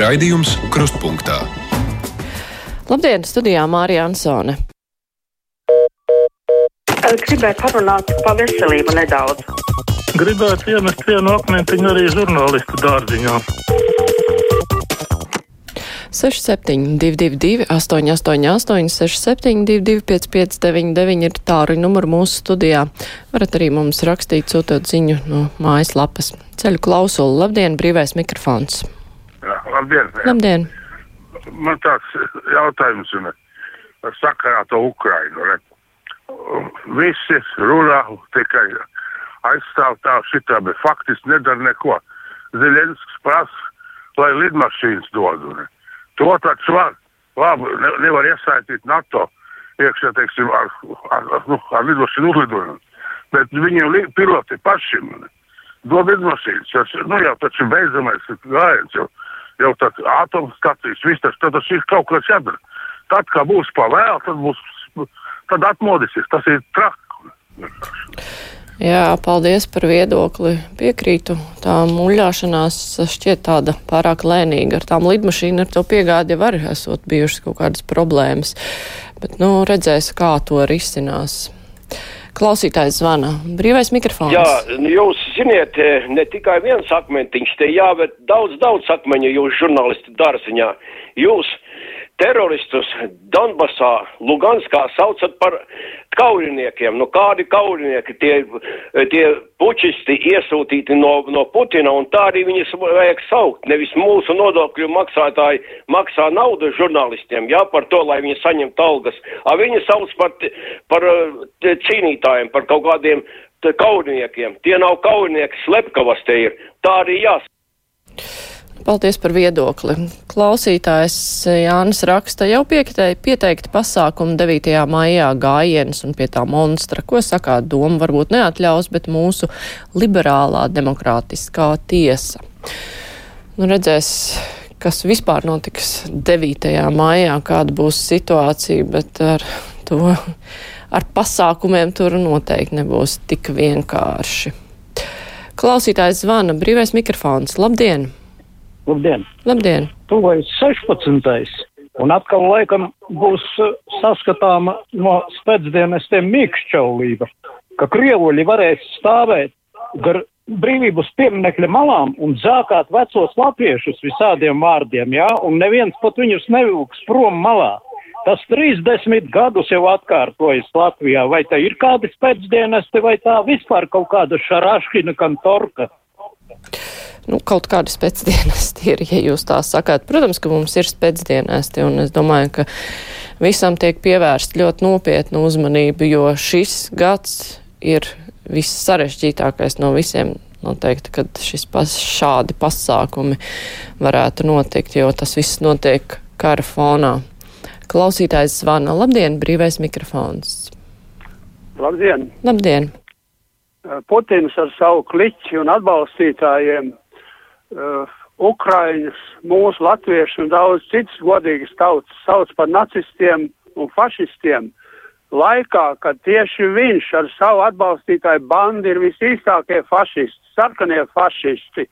Raidījums Krustpunktā. Labdien, studijā Mārija Ansone. Gribēju parunāt par veselību nedaudz. Gribētu iemest vienu akmentiņu arī žurnālistu dārziņā. 6722, 888, 672, 559, ir tāruņa numuru mūsu studijā. Varat arī mums rakstīt, sūtot ziņu no mājaslapas. Ceļu klausulu. Labdien, brīvais mikrofons. Labdien! Labdien! Man tāds jautājums ir sakarā to Ukrainu. Re. Visi runā tikai aizstāv tā šitā, bet faktiski nedara neko. Zeļenskis prasa, lai lidmašīnas dodu. Ne. To taču var. Labi, ne, nevar iesaistīt NATO iekšā, teiksim, ar, ar, ar, nu, ar lidmašīnu uzlidojumu. Bet viņiem li, piloti pašiem ne. dod lidmašīnas. Tas, nu jau taču beidzamais gājiens jau, jau tā atomstacijas, viss tas, tad tas ir kaut kas jādara. Tad, kā būs pavēl, tad būs, tad atmodīsies. Tas ir traki. Jā, paldies par viedokli. Piekrītu. Tā muļāšanās šķiet tāda pārāk lēnīga. Ar tām lidmašīnām ar to piegādi jau arī esot bijušas kaut kādas problēmas. Bet, nu, redzēs, kā to risinās. Klausītājs zvana. Brīvais mikrofons. Jā, jūs ziniet, ne tikai viens akmentiņš, te jāvērt daudz, daudz akmeņu jūs žurnālisti dārziņā. Jūs teroristus Donbasā, Luganskā saucat par kaujiniekiem. Nu, kādi kaujinieki tie, tie pučisti iesūtīti no, no Putina, un tā arī viņus vajag saukt. Nevis mūsu nodokļu maksātāji maksā naudu žurnālistiem, jā, par to, lai viņi saņemtu algas. A viņi sauc par, par cīnītājiem, par kaut kādiem kaujiniekiem. Tie nav kaujinieki, slepkavas te ir. Tā arī jāsaka. Paldies par viedokli. Klausītājs Jānis raksta jau pieteikti, pieteikti pasākumu 9. maijā gājienas un pie tā monstra. Ko sakāt, doma varbūt neatļaus, bet mūsu liberālā demokrātiskā tiesa. Nu, redzēs, kas vispār notiks 9. maijā, kāda būs situācija, bet ar to, ar pasākumiem tur noteikti nebūs tik vienkārši. Klausītājs zvana, brīvais mikrofons. Labdien! Labdien! Labdien! Tuvojas 16. Un atkal laikam būs saskatāma no spēcdienestiem mīkšķaulība, ka krievuļi varēs stāvēt gar brīvības pieminekļa malām un zākāt vecos latviešus visādiem vārdiem, jā, un neviens pat viņus nevilks prom malā. Tas 30 gadus jau atkārtojas Latvijā, vai tā ir kādi spēcdienesti, vai tā vispār kaut kāda šaraškina kantorka nu, kaut kādi spēcdienesti ir, ja jūs tā sakāt. Protams, ka mums ir spēcdienesti, un es domāju, ka visam tiek pievērst ļoti nopietnu uzmanību, jo šis gads ir viss sarežģītākais no visiem. Noteikti, kad šis pas, šādi pasākumi varētu notikt, jo tas viss notiek kara fonā. Klausītājs zvana. Labdien, brīvais mikrofons. Labdien! Labdien! Putins ar savu kliķi un atbalstītājiem uh, Ukraiņus, mūsu latviešu un daudz citas godīgas tautas sauc par nacistiem un fašistiem. Laikā, kad tieši viņš ar savu atbalstītāju bandi ir visīstākie fašisti, sarkanie fašisti.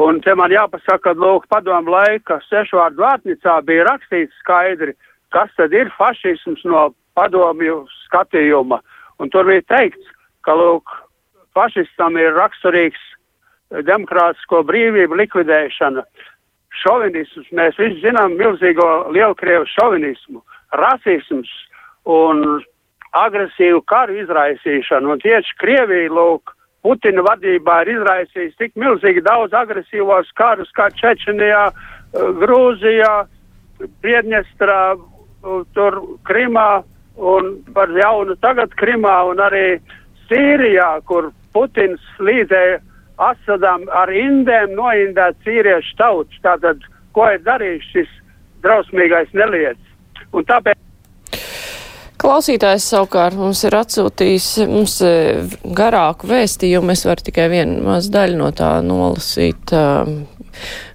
Un te man jāpasaka, ka, lūk, padomu laika sešvārdu vārtnicā bija rakstīts skaidri, kas tad ir fašisms no padomju skatījuma. Un tur bija teikts, ka, lūk, fašistam ir raksturīgs demokrātisko brīvību likvidēšana. Šovinisms, mēs visi zinām milzīgo lielkrievu šovinismu, rasisms un agresīvu karu izraisīšanu. Un tieši Krievija, lūk, Putina vadībā ir izraisījis tik milzīgi daudz agresīvos karus kā Čečenijā, Grūzijā, Priedņestrā, tur Krimā un par jaunu tagad Krimā un arī Sīrijā, kur Putins līdzēja Asadam ar indēm noindēt sīriešu tautu. Tātad, ko ir darījis šis drausmīgais neliets? Un tāpēc. Klausītājs savukārt mums ir atsūtījis mums garāku vēstījumu. Es varu tikai vienu mazu daļu no tā nolasīt.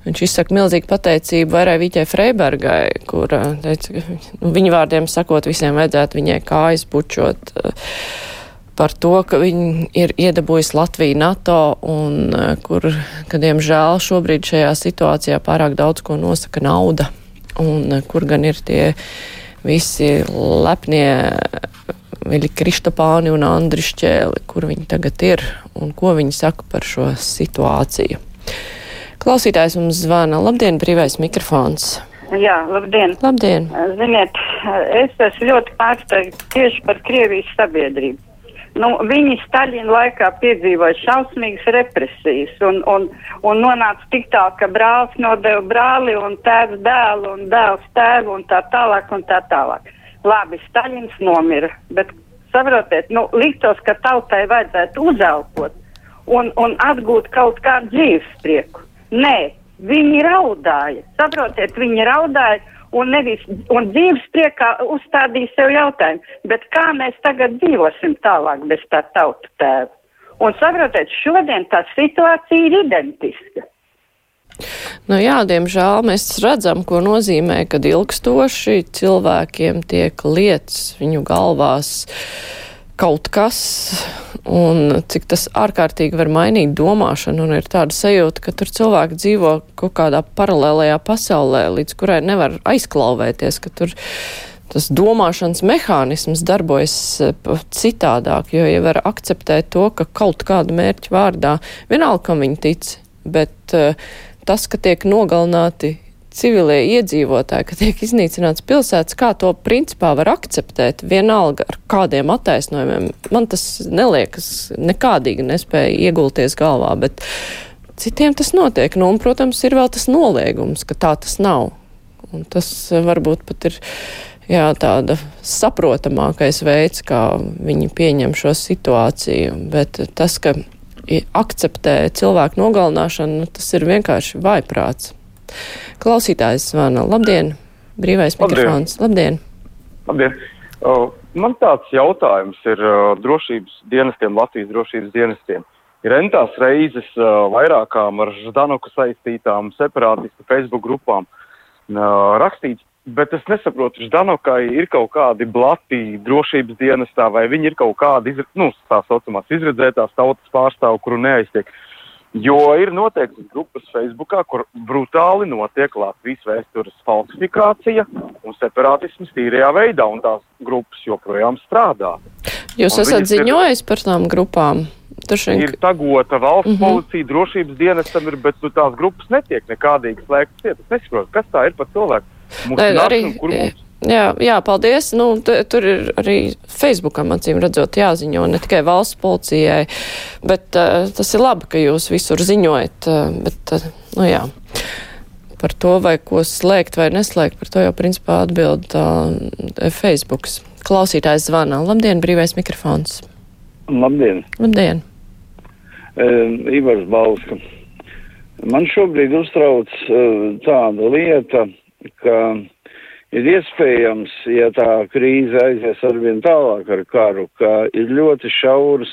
Viņš izsaka milzīgu pateicību Vairai Vīķai Freibergai, kur teica, nu, viņa vārdiem sakot, visiem vajadzētu viņai kājas bučot. Uh, par to, ka viņi ir iedabūjusi Latviju NATO un uh, kur, ka diemžēl šobrīd šajā situācijā pārāk daudz ko nosaka nauda un uh, kur gan ir tie visi lepnie Viļi Kristopāni un Andrišķēli, kur viņi tagad ir un ko viņi saka par šo situāciju. Klausītājs mums zvana. Labdien, brīvais mikrofons! Jā, labdien! Labdien! Ziniet, es esmu ļoti pārsteigts tieši par Krievijas sabiedrību. Nu, viņi Staļina laikā piedzīvoja šausmīgas represijas un, un, un nonāca tik tālu, ka brālis nodeva brāli un tēvs dēlu un dēls tēvu un tā tālāk un tā tālāk. Labi, Staļins nomira, bet saprotiet, nu, liktos, ka tautai vajadzētu uzelpot un, un atgūt kaut kādu dzīves prieku. Nē, viņi raudāja, saprotiet, viņi raudāja un nevis, un dzīves priekā uzstādīja sev jautājumu, bet kā mēs tagad dzīvosim tālāk bez tā tautu tēva? Un saprotiet, šodien tā situācija ir identiska. Nu jā, diemžēl mēs redzam, ko nozīmē, kad ilgstoši cilvēkiem tiek lietas viņu galvās kaut kas, un cik tas ārkārtīgi var mainīt domāšanu, un ir tāda sajūta, ka tur cilvēki dzīvo kaut kādā paralēlajā pasaulē, līdz kurai nevar aizklauvēties, ka tur tas domāšanas mehānisms darbojas citādāk, jo ja var akceptēt to, ka kaut kādu mērķu vārdā, vienalga, kam viņi tic, bet uh, tas, ka tiek nogalināti civilie iedzīvotāji, ka tiek iznīcināts pilsētas, kā to principā var akceptēt, vienalga ar kādiem attaisnojumiem. Man tas neliekas nekādīgi nespēja iegulties galvā, bet citiem tas notiek. Nu, un, protams, ir vēl tas noliegums, ka tā tas nav. Un tas varbūt pat ir jā, tāda saprotamākais veids, kā viņi pieņem šo situāciju. Bet tas, ka akceptē cilvēku nogalināšanu, nu, tas ir vienkārši vaiprāts. Klausītājs zvana. Labdien! Brīvais mikrofons. Labdien! Labdien! Uh, man tāds jautājums ir uh, drošības dienestiem, Latvijas drošības dienestiem. Ir entās reizes uh, vairākām ar Ždanuku saistītām separātistu Facebook grupām rakstīts Bet es nesaprotu, Ždanokai ir kaut kādi blati drošības dienestā, vai viņi ir kaut kādi, izra, nu, tā saucamās izredzētās tautas pārstāvi, kuru neaiztiek. Jo ir noteiktas grupas Facebookā, kur brutāli notiek Latvijas vēstures falsifikācija un separātisms tīrajā veidā, un tās grupas joprojām strādā. Jūs un esat ziņojis ir... par tām grupām? Turšink... Ir tagota valsts mm -hmm. policija, drošības dienestam ir, bet nu, tās grupas netiek nekādīgi slēgtas. Es nesaprotu, kas tā ir par cilvēku arī, jā, jā, paldies. Nu, tur ir arī Facebookam, acīm redzot, jāziņo ne tikai valsts policijai, bet uh, tas ir labi, ka jūs visur ziņojat. Uh, bet, uh, nu, jā. Par to, vai ko slēgt vai neslēgt, par to jau principā atbild uh, Facebooks. Klausītājs zvana. Labdien, brīvais mikrofons. Labdien. Labdien. Uh, Ivars Balska. Man šobrīd uztrauc uh, tāda lieta, ka ir iespējams, ja tā krīze aizies arvien tālāk ar karu, ka ir ļoti šaurs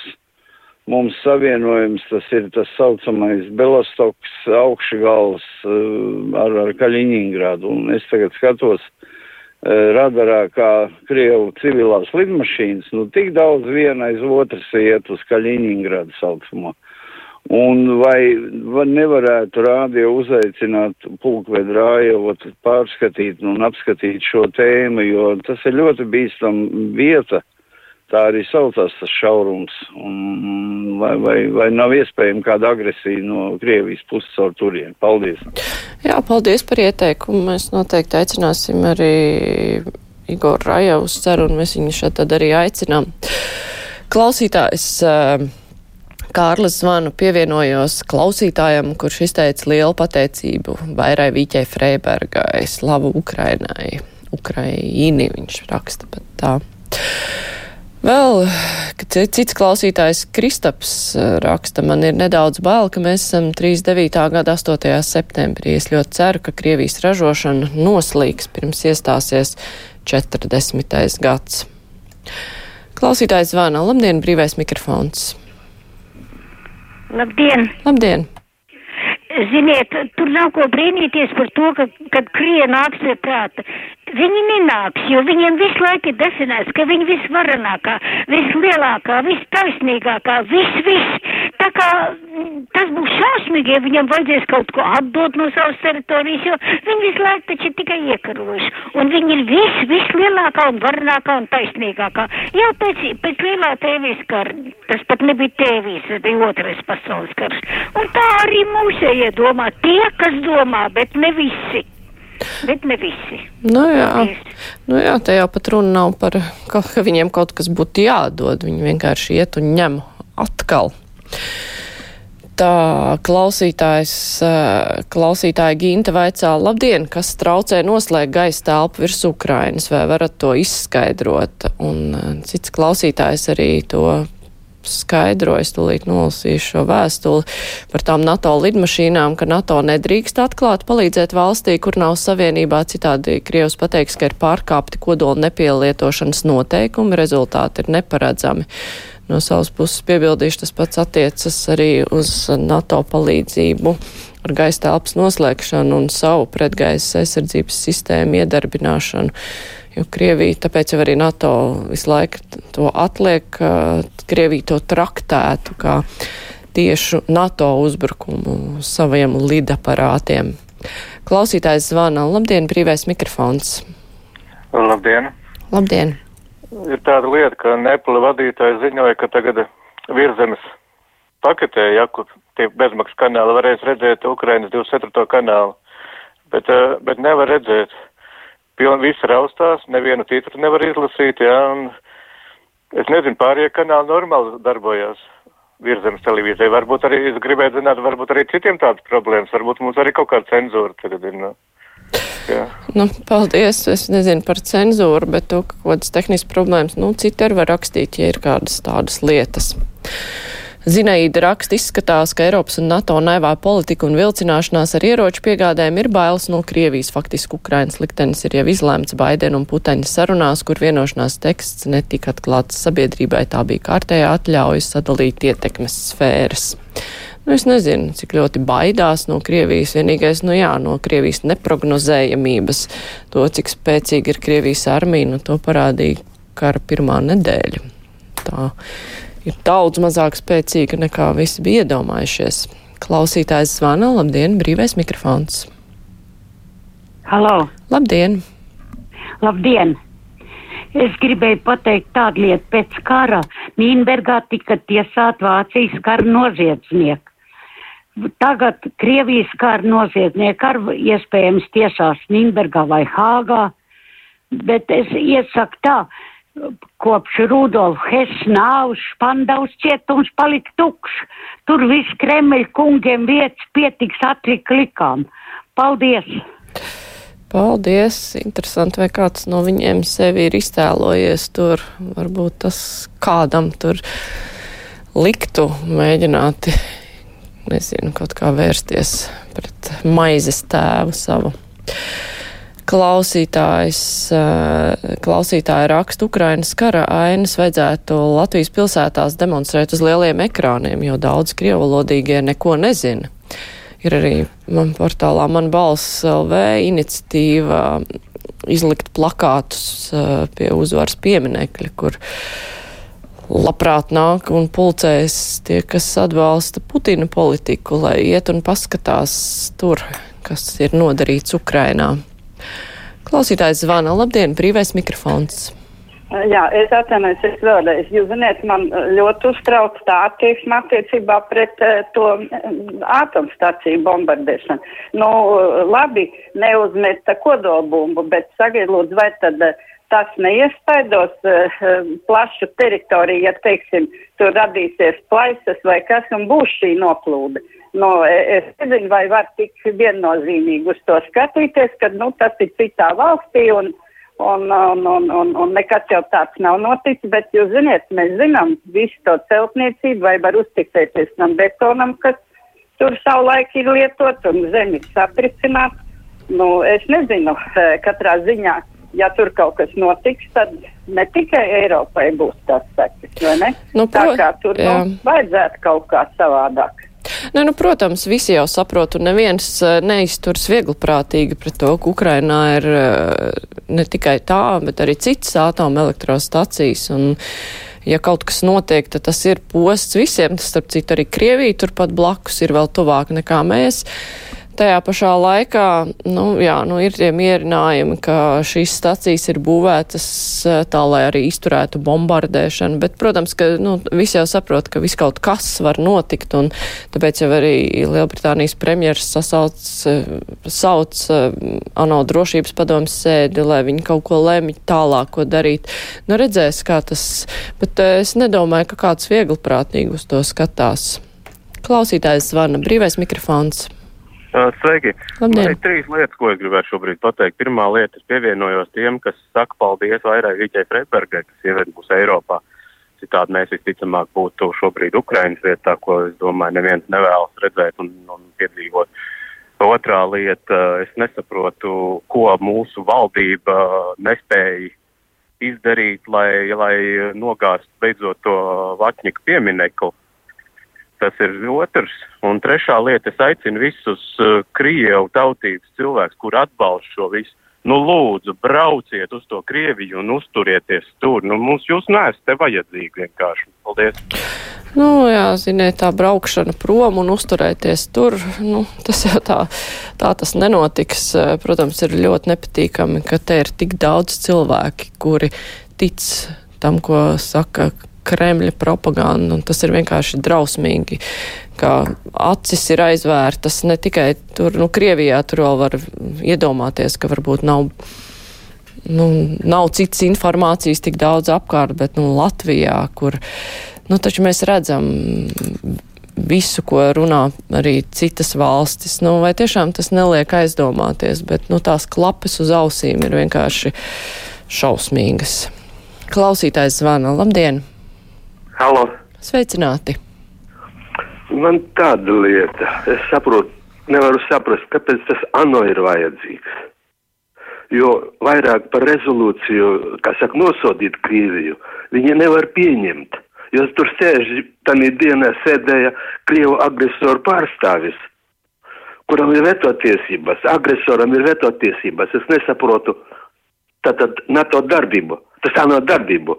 mums savienojums, tas ir tas saucamais Belostoks augšgals uh, ar, ar Kaļiņingradu. Un es tagad skatos uh, radarā, kā Krievu civilās lidmašīnas, nu tik daudz viena aiz otras iet uz Kaļiņingradu saucamo. Un vai, vai nevarētu rādio uzaicināt pulkvedu rājot pārskatīt un apskatīt šo tēmu, jo tas ir ļoti bīstam vieta. Tā arī saucās tas šaurums. Un vai, vai, vai nav iespējama kāda agresija no Krievijas puses caur turien? Paldies! Jā, paldies par ieteikumu. Mēs noteikti aicināsim arī Igoru Rajevu uz ceru, un mēs viņu šeit tad arī aicinām. Klausītājs. Uh, Kārlis zvanu pievienojos klausītājam, kurš izteica lielu pateicību Vairai Vīķai Freibergai, slavu Ukrainai. Ukraini viņš raksta pat tā. Vēl cits klausītājs Kristaps eh, raksta, man ir nedaudz bail, ka mēs esam 39. gada 8. septembrī. Es ļoti ceru, ka Krievijas ražošana noslīgs pirms iestāsies 40. gads. Klausītājs zvana, labdien, brīvais mikrofons. Labdien! Labdien! ziniet, tur nav ko brīnīties par to, ka, kad krija nāks pie prāta. Viņi nenāks, jo viņiem visu laiku ir definēts, ka viņi visvarenākā, vislielākā, vistaisnīgākā, viss, viss. Tā kā mm, tas būs šausmīgi, ja viņiem vajadzēs kaut ko atdot no savas teritorijas, jo viņi visu laiku taču ir tikai iekarojuši. Un viņi ir viss, vislielākā un varenākā un taisnīgākā. Jau pēc, pēc lielā tēvijas kara, tas pat nebija tēvijas, tas bija otrais pasaules karš. Un tā arī mūsējie domā, tie, kas domā, bet ne visi. Bet ne visi. Nu jā, nu jā, te jau pat runa nav par, ka, ka viņiem kaut kas būtu jādod. Viņi vienkārši iet un ņem atkal. Tā klausītājs, klausītāja Ginta vaicā, labdien, kas traucē noslēgt gaisa telpu virs Ukrainas, vai varat to izskaidrot? Un cits klausītājs arī to skaidroja, tūlīt nolasīšu šo vēstuli par tām NATO lidmašīnām, ka NATO nedrīkst atklāt palīdzēt valstī, kur nav savienībā. Citādi Krievs pateiks, ka ir pārkāpti kodola nepielietošanas noteikumi, rezultāti ir neparedzami. No savas puses piebildīšu, tas pats attiecas arī uz NATO palīdzību ar gaisa telpas noslēgšanu un savu pretgaisa aizsardzības sistēmu iedarbināšanu. Jo Krievija, tāpēc jau arī NATO visu laiku to atliek, Krievija to traktētu kā tiešu NATO uzbrukumu saviem lidaparātiem. Klausītājs zvana. Labdien, brīvais mikrofons. Labdien. Labdien ir tāda lieta, ka Nepala vadītāji ziņoja, ka tagad virzemes paketē, ja, kur tie bezmaksas kanāli varēs redzēt Ukrainas 24. kanālu, bet, eh, bet nevar redzēt. Piln, visi raustās, nevienu titru nevar izlasīt, jā, ja, un es nezinu, pārējie kanāli normāli darbojās virzemes televīzijai. Varbūt arī, es gribētu zināt, varbūt arī citiem tādas problēmas, varbūt mums arī kaut kāda cenzūra tagad ir. No. Jā. Nu, paldies. Es nezinu par cenzūru, bet to, ka kaut kādas tehniskas problēmas, nu, citi arī var rakstīt, ja ir kādas tādas lietas. Zinaīda raksta izskatās, ka Eiropas un NATO naivā politika un vilcināšanās ar ieroču piegādēm ir bailes no Krievijas. Faktiski Ukrainas liktenis ir jau izlēmts Baidena un Puteņa sarunās, kur vienošanās teksts netika atklāts sabiedrībai. Tā bija kārtējā atļauja sadalīt ietekmes sfēras. Nu, es nezinu, cik ļoti baidās no Krievijas. Vienīgais, nu jā, no Krievijas neprognozējamības, to, cik spēcīga ir Krievijas armija, nu to parādīja kara pirmā nedēļa. Tā ir daudz mazāk spēcīga nekā visi bija iedomājušies. Klausītājs zvana, labdien, brīvais mikrofons. Halo! Labdien! Labdien! Es gribēju pateikt tādu lietu. Pēc kara Nīnbergā tika tiesāt Vācijas kara noziedznieki. Tagad Krievijas kara noziedznieki ar iespējams tiesās Nīnbergā vai Hāgā, bet es iesaku tā, kopš Rudolf Hess nāvs Špandavs cietums palika tukšs. Tur viss Kremļa kungiem vietas pietiks atrika likām. Paldies! Paldies! Interesanti, vai kāds no viņiem sevi ir iztēlojies tur. Varbūt tas kādam tur liktu mēģināt nezinu, kaut kā vērsties pret maizes tēvu savu. Klausītājs, eh, klausītāja raksta Ukrainas kara ainas vajadzētu Latvijas pilsētās demonstrēt uz lieliem ekrāniem, jo daudz krievalodīgie neko nezina. Ir arī man portālā Man balss LV iniciatīva izlikt plakātus eh, pie uzvaras pieminekļa, kur uh, labprāt nāk un pulcēs tie, kas atbalsta Putina politiku, lai iet un paskatās tur, kas ir nodarīts Ukrainā. Klausītājs zvana, labdien, brīvais mikrofons. Jā, es atvainojos, es vēlreiz. Jūs zināt, man ļoti uztrauc tā attieksme attiecībā pret uh, to atomstaciju bombardēšanu. Nu, labi, neuzmeta kodolbumbu, bet sagaid lūdzu, vai tad uh, tas neiespaidos uh, plašu teritoriju, ja, teiksim, tur radīsies plaisas vai kas un būs šī noplūde. Nu, e, es nezinu, vai var tik viennozīmīgi uz to skatīties, ka, nu, tas ir citā valstī un, un, un, un, un, un nekas jau tāds nav noticis, bet jūs ziniet, mēs zinām visu to celtniecību, vai var uzticēties tam betonam, kas tur savulaik ir lietot un zemi sapricināt. Nu, es nezinu, e, katrā ziņā ja tur kaut kas notiks, tad ne tikai Eiropai būs tas sekas, vai ne? Nu, Tā kā tur nu, vajadzētu kaut kā savādāk. Ne, nu, protams, visi jau saprot, un neviens eh, neizturs viegliprātīgi pret to, ka Ukrainā ir eh, ne tikai tā, bet arī citas atomelektrostacijas. Un, ja kaut kas notiek, tad tas ir posts visiem. Tas, starp citu, arī Krievija turpat blakus ir vēl tuvāk nekā mēs. Tajā pašā laikā nu, jā, nu, ir tie mierinājumi, ka šīs stacijas ir būvētas eh, tā, lai arī izturētu bombardēšanu, bet, protams, ka nu, visi jau saprot, ka viss kaut kas var notikt, tāpēc jau arī Lielbritānijas premjeras sasauc, eh, sauc eh, ANO drošības padomas sēdi, lai viņi kaut ko lemj tālāk, ko darīt. Nu, redzēs, kā tas, bet es nedomāju, ka kāds viegli prātīgi uz to skatās. Klausītājs zvana brīvais mikrofons. Sveiki! Labdien. Ir trīs lietas, ko es gribētu šobrīd pateikt. Pirmā lieta, es pievienojos tiem, kas saka paldies vairāk Rīķai Freibergai, kas ieved mūs Eiropā. Citādi mēs visticamāk būtu šobrīd Ukrainas vietā, ko es domāju neviens nevēlas redzēt un, un piedzīvot. Otrā lieta, es nesaprotu, ko mūsu valdība nespēja izdarīt, lai, lai nogāzt beidzot to Vatņika pieminekli Tas ir otrs. Un trešā lieta, es aicinu visus uh, Krievu tautības cilvēkus, kur atbalsta šo visu. Nu, lūdzu, brauciet uz to Krieviju un uzturieties tur. Nu, mums jūs neesat te vajadzīgi vienkārši. Paldies! Nu, jā, ziniet, tā braukšana prom un uzturēties tur, nu, tas jau tā, tā tas nenotiks. Protams, ir ļoti nepatīkami, ka te ir tik daudz cilvēki, kuri tic tam, ko saka Kremļa propaganda, un tas ir vienkārši drausmīgi, ka acis ir aizvērtas ne tikai tur, nu, Krievijā tur vēl var iedomāties, ka varbūt nav, nu, nav citas informācijas tik daudz apkārt, bet, nu, Latvijā, kur, nu, mēs redzam visu, ko runā arī citas valstis. Nu, vai tiešām tas neliek aizdomāties, bet nu, tās klapes uz ausīm ir vienkārši šausmīgas. Klausītājs zvana. Labdien! Halo. Sveicināti! Man tāda lieta, es saprotu, nevaru saprast, kāpēc tas ANO ir vajadzīgs. Jo vairāk par rezolūciju, kā saka, nosodīt Krieviju, viņi nevar pieņemt. Jo tur sēž, tādā dienā sēdēja Krievu agresoru pārstāvis, kuram ir veto tiesības, agresoram ir veto tiesības. Es nesaprotu, tātad NATO darbību, tas ANO darbību.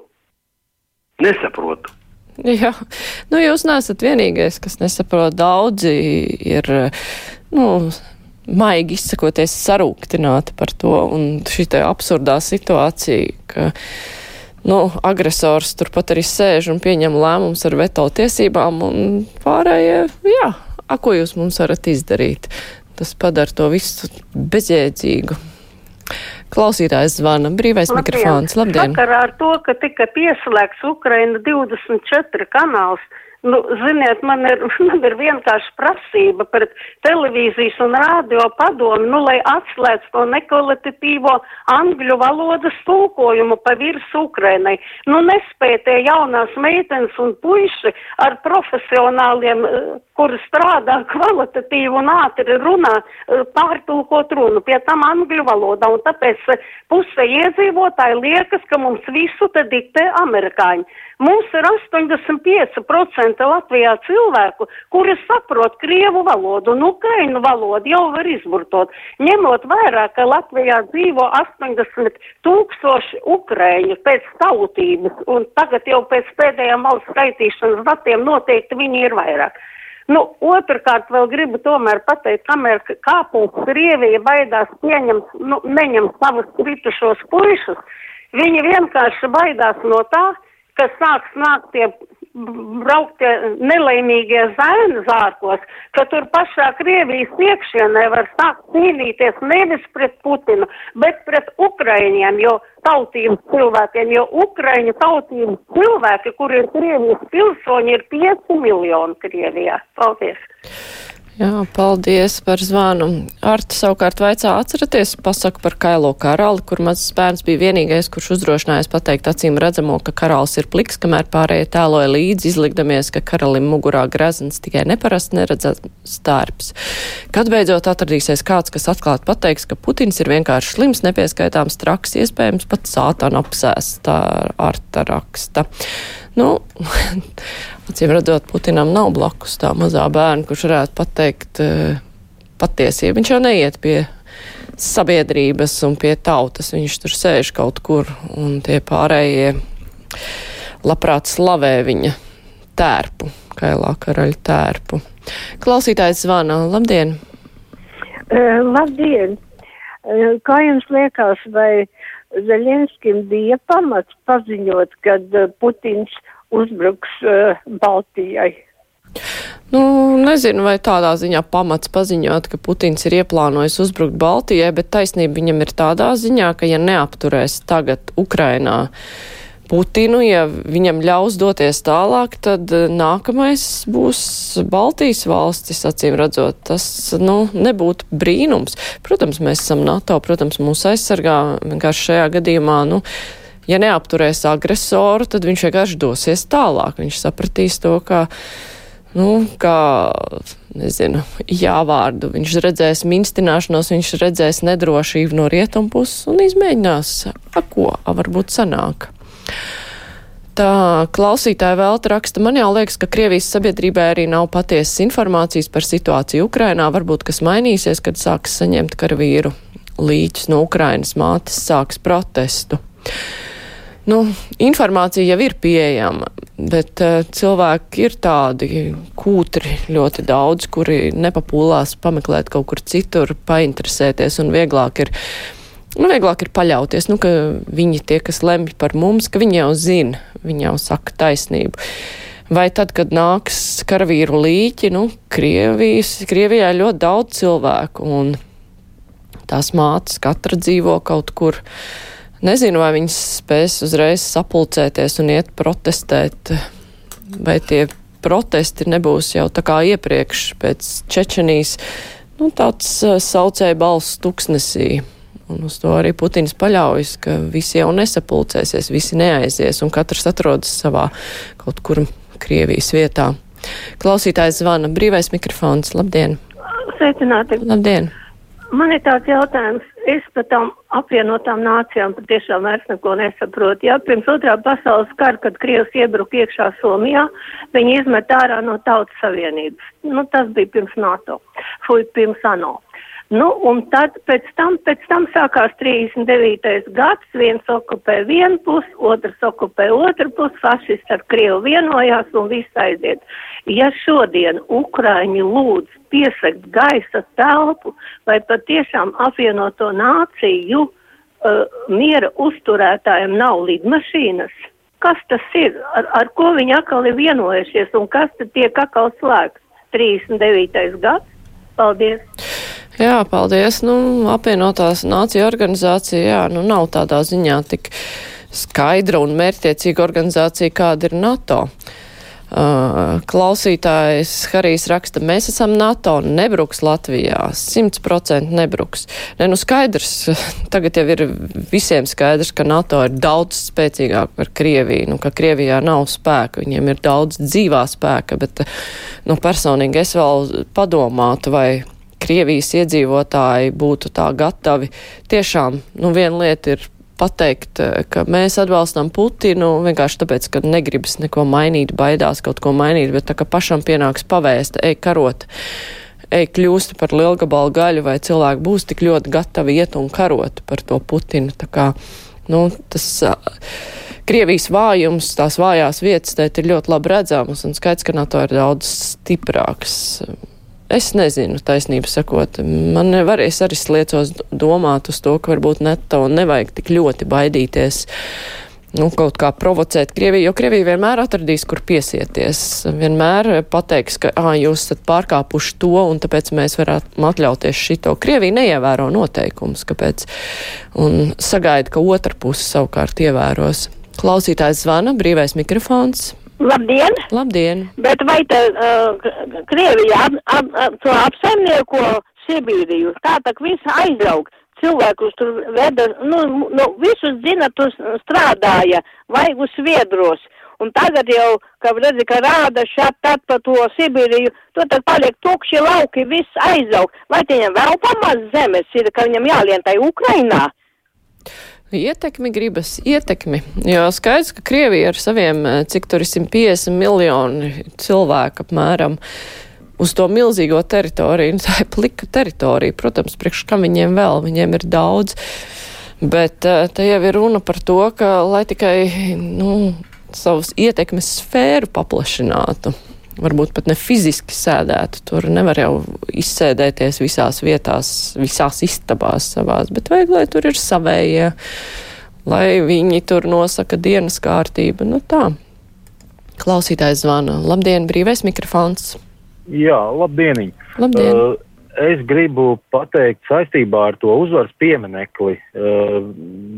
Nesaprotu. Jā, nu jūs neesat vienīgais, kas nesaprot. Daudzi ir, nu, maigi izsakoties sarūktināti par to un šī te absurdā situācija, ka, nu, agresors turpat arī sēž un pieņem lēmums ar veto tiesībām un pārējie, jā, a, ko jūs mums varat izdarīt? Tas padara to visu bezjēdzīgu. Klausītājs zvana. Brīvais Labdien. mikrofons. Labdien! Sakarā ar to, ka tika pieslēgts Ukraina 24 kanāls, Nu, ziniet, man ir, man ir vienkārši prasība pret televīzijas un rādio padomu, nu, lai atslēdz to nekvalitatīvo angļu valodas tulkojumu pa virs Ukrainai. Nu, nespēja tie jaunās meitenes un puiši ar profesionāliem, eh, kuri strādā kvalitatīvi un ātri runā, eh, pārtulkot runu, pie tam angļu valodā, un tāpēc eh, puse iedzīvotāji liekas, ka mums visu te diktē amerikāņi. Mums ir 85% Latvijā cilvēku, kuri saprot krievu valodu un ukrainu valodu jau var izburtot. Ņemot vērā, ka Latvijā dzīvo 80 tūkstoši ukraiņu pēc tautības, un tagad jau pēc pēdējām valsts skaitīšanas datiem noteikti viņi ir vairāk. Nu, otrkārt, vēl gribu tomēr pateikt, kamēr kāpēc Krievija baidās pieņemt, nu, neņemt savus kritušos puišus, viņi vienkārši baidās no tā, ka sāks nākt tie brauktie nelaimīgie zaini zārkos, ka tur pašā Krievijas iekšienē var sākt cīnīties nevis pret Putinu, bet pret Ukraiņiem, jo tautības cilvēkiem, jo Ukraiņu tautības cilvēki, kur ir Krievijas pilsoņi, ir 5 miljoni Krievijā. Paldies! Jā, paldies par zvanu. Arta savukārt vaicā atceraties pasaku par kailo karali, kur mazs bērns bija vienīgais, kurš uzdrošinājās pateikt acīm redzamo, ka karalis ir pliks, kamēr pārējie tēloja līdzi, izlikdamies, ka karalim mugurā grezns tikai neparasti neredzams stārps. Kad beidzot atradīsies kāds, kas atklāt pateiks, ka Putins ir vienkārši slims, nepieskaitāms traks, iespējams pat sātana apsēst, tā Arta raksta. Nu, acīm redzot, Putinam nav blakus tā mazā bērna, kurš varētu pateikt uh, patiesību. Viņš jau neiet pie sabiedrības un pie tautas. Viņš tur sēž kaut kur, un tie pārējie labprāt slavē viņa tērpu, kailā karaļa tērpu. Klausītājs zvana. Labdien! Uh, labdien! Uh, kā jums liekas, vai Zeļenskim bija pamats paziņot, kad uh, Putins uzbruks uh, Baltijai? Nu, nezinu, vai tādā ziņā pamats paziņot, ka Putins ir ieplānojis uzbrukt Baltijai, bet taisnība viņam ir tādā ziņā, ka ja neapturēs tagad Ukrainā Putinu, ja viņam ļaus doties tālāk, tad eh, nākamais būs Baltijas valstis, acīm redzot. Tas, nu, nebūtu brīnums. Protams, mēs esam NATO, protams, mūs aizsargā vienkārši šajā gadījumā, nu, ja neapturēs agresoru, tad viņš vienkārši dosies tālāk. Viņš sapratīs to, ka nu, kā, nezinu, jāvārdu. Viņš redzēs minstināšanos, viņš redzēs nedrošību no rietumu puses un izmēģinās, a ko, varbūt sanāk. Tā klausītāja vēl raksta, man jau liekas, ka Krievijas sabiedrībai arī nav patiesas informācijas par situāciju Ukrainā. Varbūt kas mainīsies, kad sāks saņemt karavīru līķus no Ukrainas mātes, sāks protestu. Nu, informācija jau ir pieejama, bet uh, cilvēki ir tādi kūtri ļoti daudz, kuri nepapūlās pameklēt kaut kur citur, painteresēties un vieglāk ir. Nu, vieglāk ir paļauties, nu, ka viņi tie, kas lemj par mums, ka viņi jau zina, viņi jau saka taisnību. Vai tad, kad nāks karavīru līķi, nu, Krievijas, Krievijā ir ļoti daudz cilvēku, un tās mātes katra dzīvo kaut kur. Nezinu, vai viņas spēs uzreiz sapulcēties un iet protestēt, vai tie protesti nebūs jau tā kā iepriekš pēc Čečenijas, nu, tāds uh, saucēja balss tuksnesī. Un uz to arī Putins paļaujas, ka visi jau nesapulcēsies, visi neaizies un katrs atrodas savā kaut kur Krievijas vietā. Klausītājs zvana brīvais mikrofons. Labdien! Sveicināti! Labdien! Man ir tāds jautājums, es par tām apvienotām nācijām patiešām vairs neko nesaprotu. Jā, pirms otrā pasaules kara, kad Krievs iebruka iekšā Somijā, viņi izmet ārā no Tautas Savienības. Nu, tas bija pirms NATO, fui pirms ANO. Nu, un tad pēc tam, pēc tam sākās 39. gads, viens okupē vienu pusi, otrs okupē otru pusi, fašisti ar Krievu vienojās un viss aiziet. Ja šodien Ukraiņi lūdz piesakt gaisa telpu vai patiešām apvienoto nāciju uh, miera uzturētājiem nav lidmašīnas, kas tas ir, ar, ar ko viņi atkal ir vienojušies un kas tad tiek atkal slēgts? 39. gads. Paldies! Jā, paldies. Nu, apvienotās nācija organizācija, jā, nu nav tādā ziņā tik skaidra un mērķtiecīga organizācija, kāda ir NATO. Uh, klausītājs Harijs raksta, mēs esam NATO, nebruks Latvijā, 100% nebruks. Ne, nu skaidrs, tagad jau ir visiem skaidrs, ka NATO ir daudz spēcīgāk par Krieviju, nu, ka Krievijā nav spēka, viņiem ir daudz dzīvā spēka, bet, nu, personīgi es vēl padomātu, vai Krievijas iedzīvotāji būtu tā gatavi. Tiešām, nu, viena lieta ir pateikt, eh, ka mēs atbalstam Putinu vienkārši tāpēc, ka negribas neko mainīt, baidās kaut ko mainīt, bet tā kā pašam pienāks pavēst, ej karot, ej kļūst par lielgabalu gaļu, vai cilvēki būs tik ļoti gatavi iet un karot par to Putinu. Tā kā, nu, tas. Krievijas vājums, tās vājās vietas, tēt ir ļoti labi redzamas, un skaidrs, ka NATO ir daudz stiprāks Es nezinu, taisnību sakot. Man nevar, es arī sliecos domāt uz to, ka varbūt neto nevajag tik ļoti baidīties. Nu, kaut kā provocēt Krieviju, jo Krievija vienmēr atradīs, kur piesieties. Vienmēr pateiks, ka ā, jūs esat pārkāpuši to, un tāpēc mēs varētu atļauties šito. Krievija neievēro noteikumus, kāpēc, un sagaida, ka otra puse savukārt ievēros. Klausītājs zvana, brīvais mikrofons. Labdien! Labdien! Bet vai te uh, Krievija ap, ap, ap, to apsaimnieko Sibīriju? Tā tak viss aizraug. Cilvēkus tur veda, nu, nu, visus zina, tur strādāja, vaigus viedros. Un tagad jau, kā redzi, ka rāda šeit tad pa to Sibīriju, to tad paliek tukši lauki, viss aizaug. Vai viņam vēl pamaz zemes ir, ka viņam jālien tai Ukrainā? Ietekmi gribas ietekmi, jo skaidrs, ka Krievija ar saviem, cik tur ir 150 miljoni cilvēku apmēram, uz to milzīgo teritoriju, un tā ir plika teritorija, protams, priekš kam viņiem vēl, viņiem ir daudz, bet te jau ir runa par to, ka lai tikai, nu, savus ietekmes sfēru paplašinātu. Varbūt pat ne fiziski sēdētu. Tur nevar jau izsēdēties visās vietās, visās istabās savās, bet vajag, lai tur ir savējie, lai viņi tur nosaka dienas kārtību. Nu tā. Klausītājs zvana. Labdien, brīvais mikrofons. Jā, labdien. Labdien. Uh, es gribu pateikt saistībā ar to uzvaras pieminekli. Uh,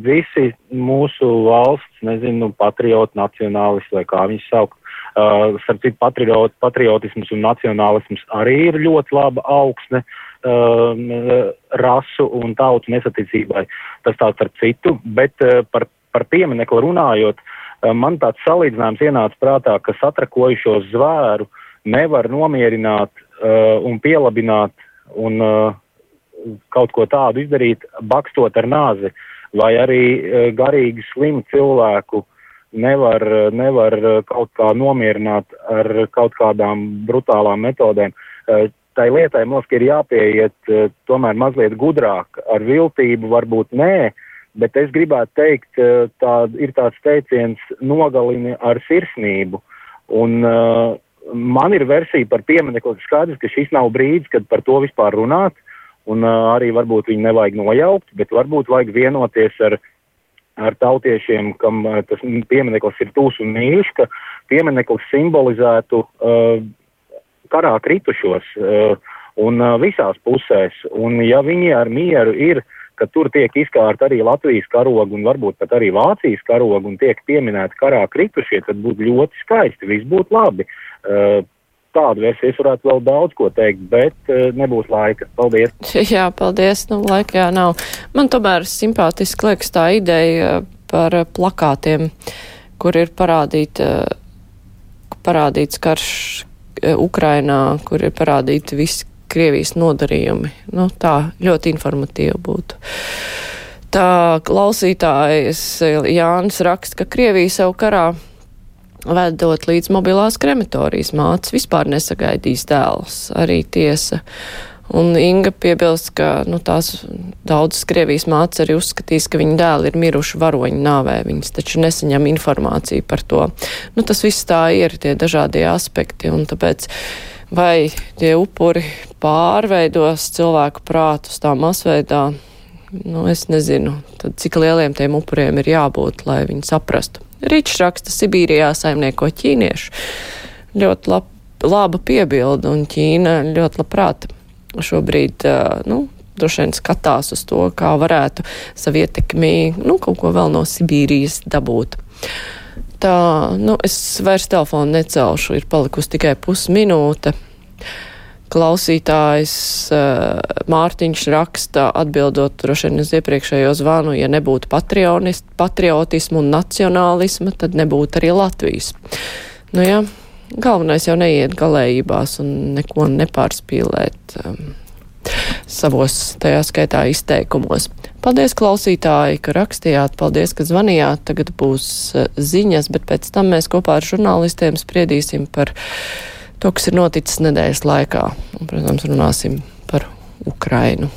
visi mūsu valsts, nezinu, patrioti, nacionālisti vai kā viņi sauc, uh, starp citu patriot, patriotisms un nacionālisms arī ir ļoti laba augsne uh, rasu un tautu nesaticībai. Tas tāds starp citu, bet uh, par, par pieminekli runājot, uh, man tāds salīdzinājums ienāca prātā, ka satrakojušos zvēru nevar nomierināt uh, un pielabināt un uh, kaut ko tādu izdarīt, bakstot ar nāzi, vai arī uh, garīgi slimu cilvēku nevar, nevar kaut kā nomierināt ar kaut kādām brutālām metodēm. Uh, tai lietai mums ir jāpieiet uh, tomēr mazliet gudrāk, ar viltību varbūt nē, bet es gribētu teikt, uh, tā ir tāds teiciens nogalini ar sirsnību. Un, man ir versija par pieminiektu, ka skaidrs, ka šis nav brīdis, kad par to vispār runāt, un uh, arī varbūt viņu nevajag nojaukt, bet varbūt vajag vienoties ar, ar tautiešiem, kam uh, tas piemineklis ir tūs un mīļš, ka piemineklis simbolizētu uh, karā kritušos uh, un uh, visās pusēs, un ja viņi ar mieru ir, ka tur tiek izkārta arī Latvijas karoga un varbūt pat arī Vācijas karoga un tiek pieminēti karā kritušie, tad būtu ļoti skaisti, viss būtu labi. Uh, Eh, tādu versiju es varētu vēl daudz ko teikt, bet uh, nebūs laika. Paldies! Jā, paldies! Nu, laika jā nav. Man tomēr simpātiski liekas tā ideja par plakātiem, kur ir parādīta, parādīts karš Ukrainā, kur ir parādīti visi Krievijas nodarījumi. Nu, tā ļoti informatīva būtu. Tā klausītājs Jānis raksta, ka Krievija savu karā vedot līdz mobilās krematorijas mātes, vispār nesagaidīs dēls, arī tiesa. Un Inga piebilst, ka nu, tās daudzas Krievijas mātes arī uzskatīs, ka viņa dēli ir miruši varoņu nāvē. Viņas taču nesaņem informāciju par to. Nu, tas viss tā ir, tie dažādie aspekti. Un tāpēc vai tie upuri pārveidos cilvēku prātus tā masveidā, nu, es nezinu, tad cik lieliem tiem upuriem ir jābūt, lai viņi saprastu. Rīčs raksta Sibīrijā saimnieko ķīniešu. Ļoti lab, laba piebilda, un Ķīna ļoti labprāt šobrīd, nu, droši vien skatās uz to, kā varētu savu ietekmi, nu, kaut ko vēl no Sibīrijas dabūt. Tā, nu, es vairs telefonu necelšu, ir palikusi tikai pusminūte. Klausītājs uh, Mārtiņš raksta, atbildot droši vien uz iepriekšējo zvanu, ja nebūtu patriotismu un nacionālisma, tad nebūtu arī Latvijas. Nu jā, galvenais jau neiet galējībās un neko nepārspīlēt um, savos, tajā skaitā, izteikumos. Paldies, klausītāji, ka rakstījāt, paldies, ka zvanījāt. Tagad būs uh, ziņas, bet pēc tam mēs kopā ar žurnālistiem spriedīsim par to, kas ir noticis nedēļas laikā. Un, protams, runāsim par Ukrainu.